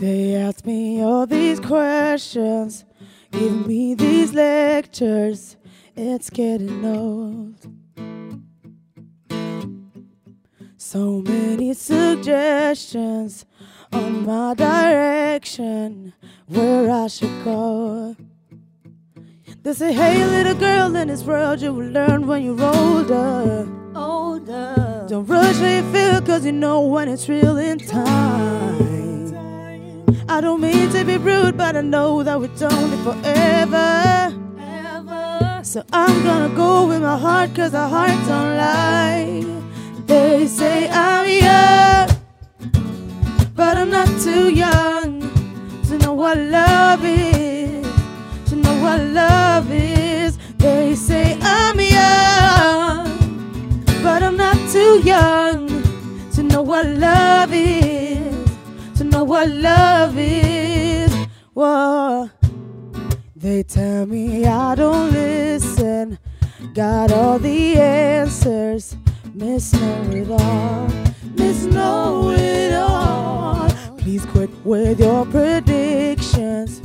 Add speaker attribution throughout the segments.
Speaker 1: all these questions, give me these lectures. It's getting old. So many suggestions on my direction where I should go. They say, hey, little girl, in this world you will learn when you're older. Older. Don't rush how you feel, cause you know when it's real in time. I don't mean to be rude, but I know that we're only forever. So I'm gonna go with my heart, cause our hearts don't lie. They say I'm young, but I'm not too young to know what love is. To know what love is. They say I'm young, but I'm not too young to know what love is. Know what love is. Whoa. They tell me I don't listen. Got all the answers. Miss Know It All. Miss Know It All. Please quit with your predictions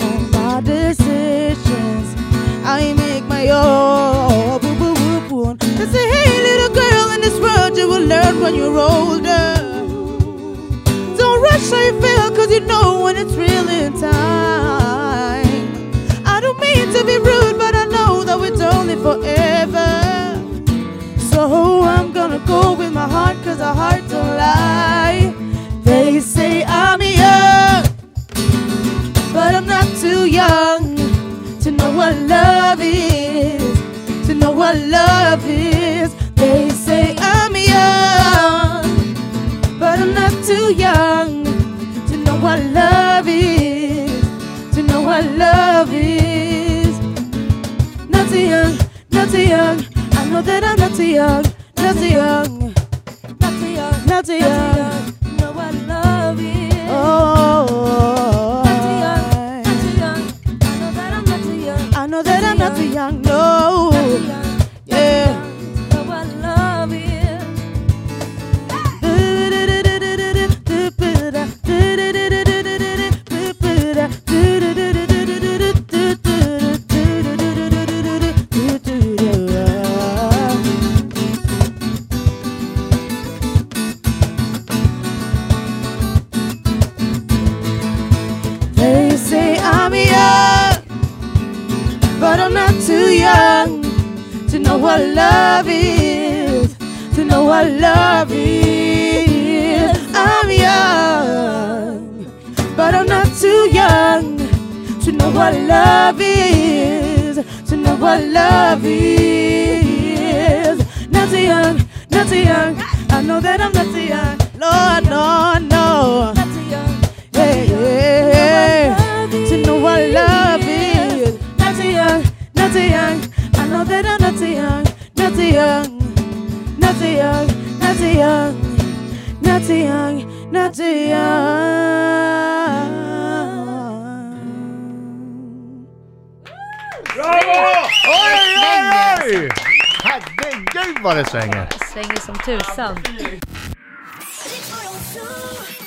Speaker 1: on my decisions. I make my own. They say, hey, little girl, in this world you will learn when you're older. You know when it's real in time. I don't mean to be rude, but I know that it's only forever. So I'm gonna go with my heart, cause our heart don't lie. They say I'm young, but I'm not too young to know what love is. To know what love is. They say I'm young, but I'm not too young what love is. To know what love is. Not too young, not too young. I know that I'm not too young, not too young, not too young, not too young. Know what love is. Oh, not too young, not too young. I know that I'm not too young. Oh. I know that I'm not too young. No, yeah. Not too young to know what love is, to know what love is. I'm young, but I'm not too young to know what love is, to know what love is. Not too young, not too young. I know that I'm not too young. No, no, no. I know that I'm not too young, not too young, not too young, not too young, not too young, not too young.
Speaker 2: Bravo! Oj, oj, oj! Herregud vad det svänger!
Speaker 3: Svänger som tusan.
Speaker 4: Riks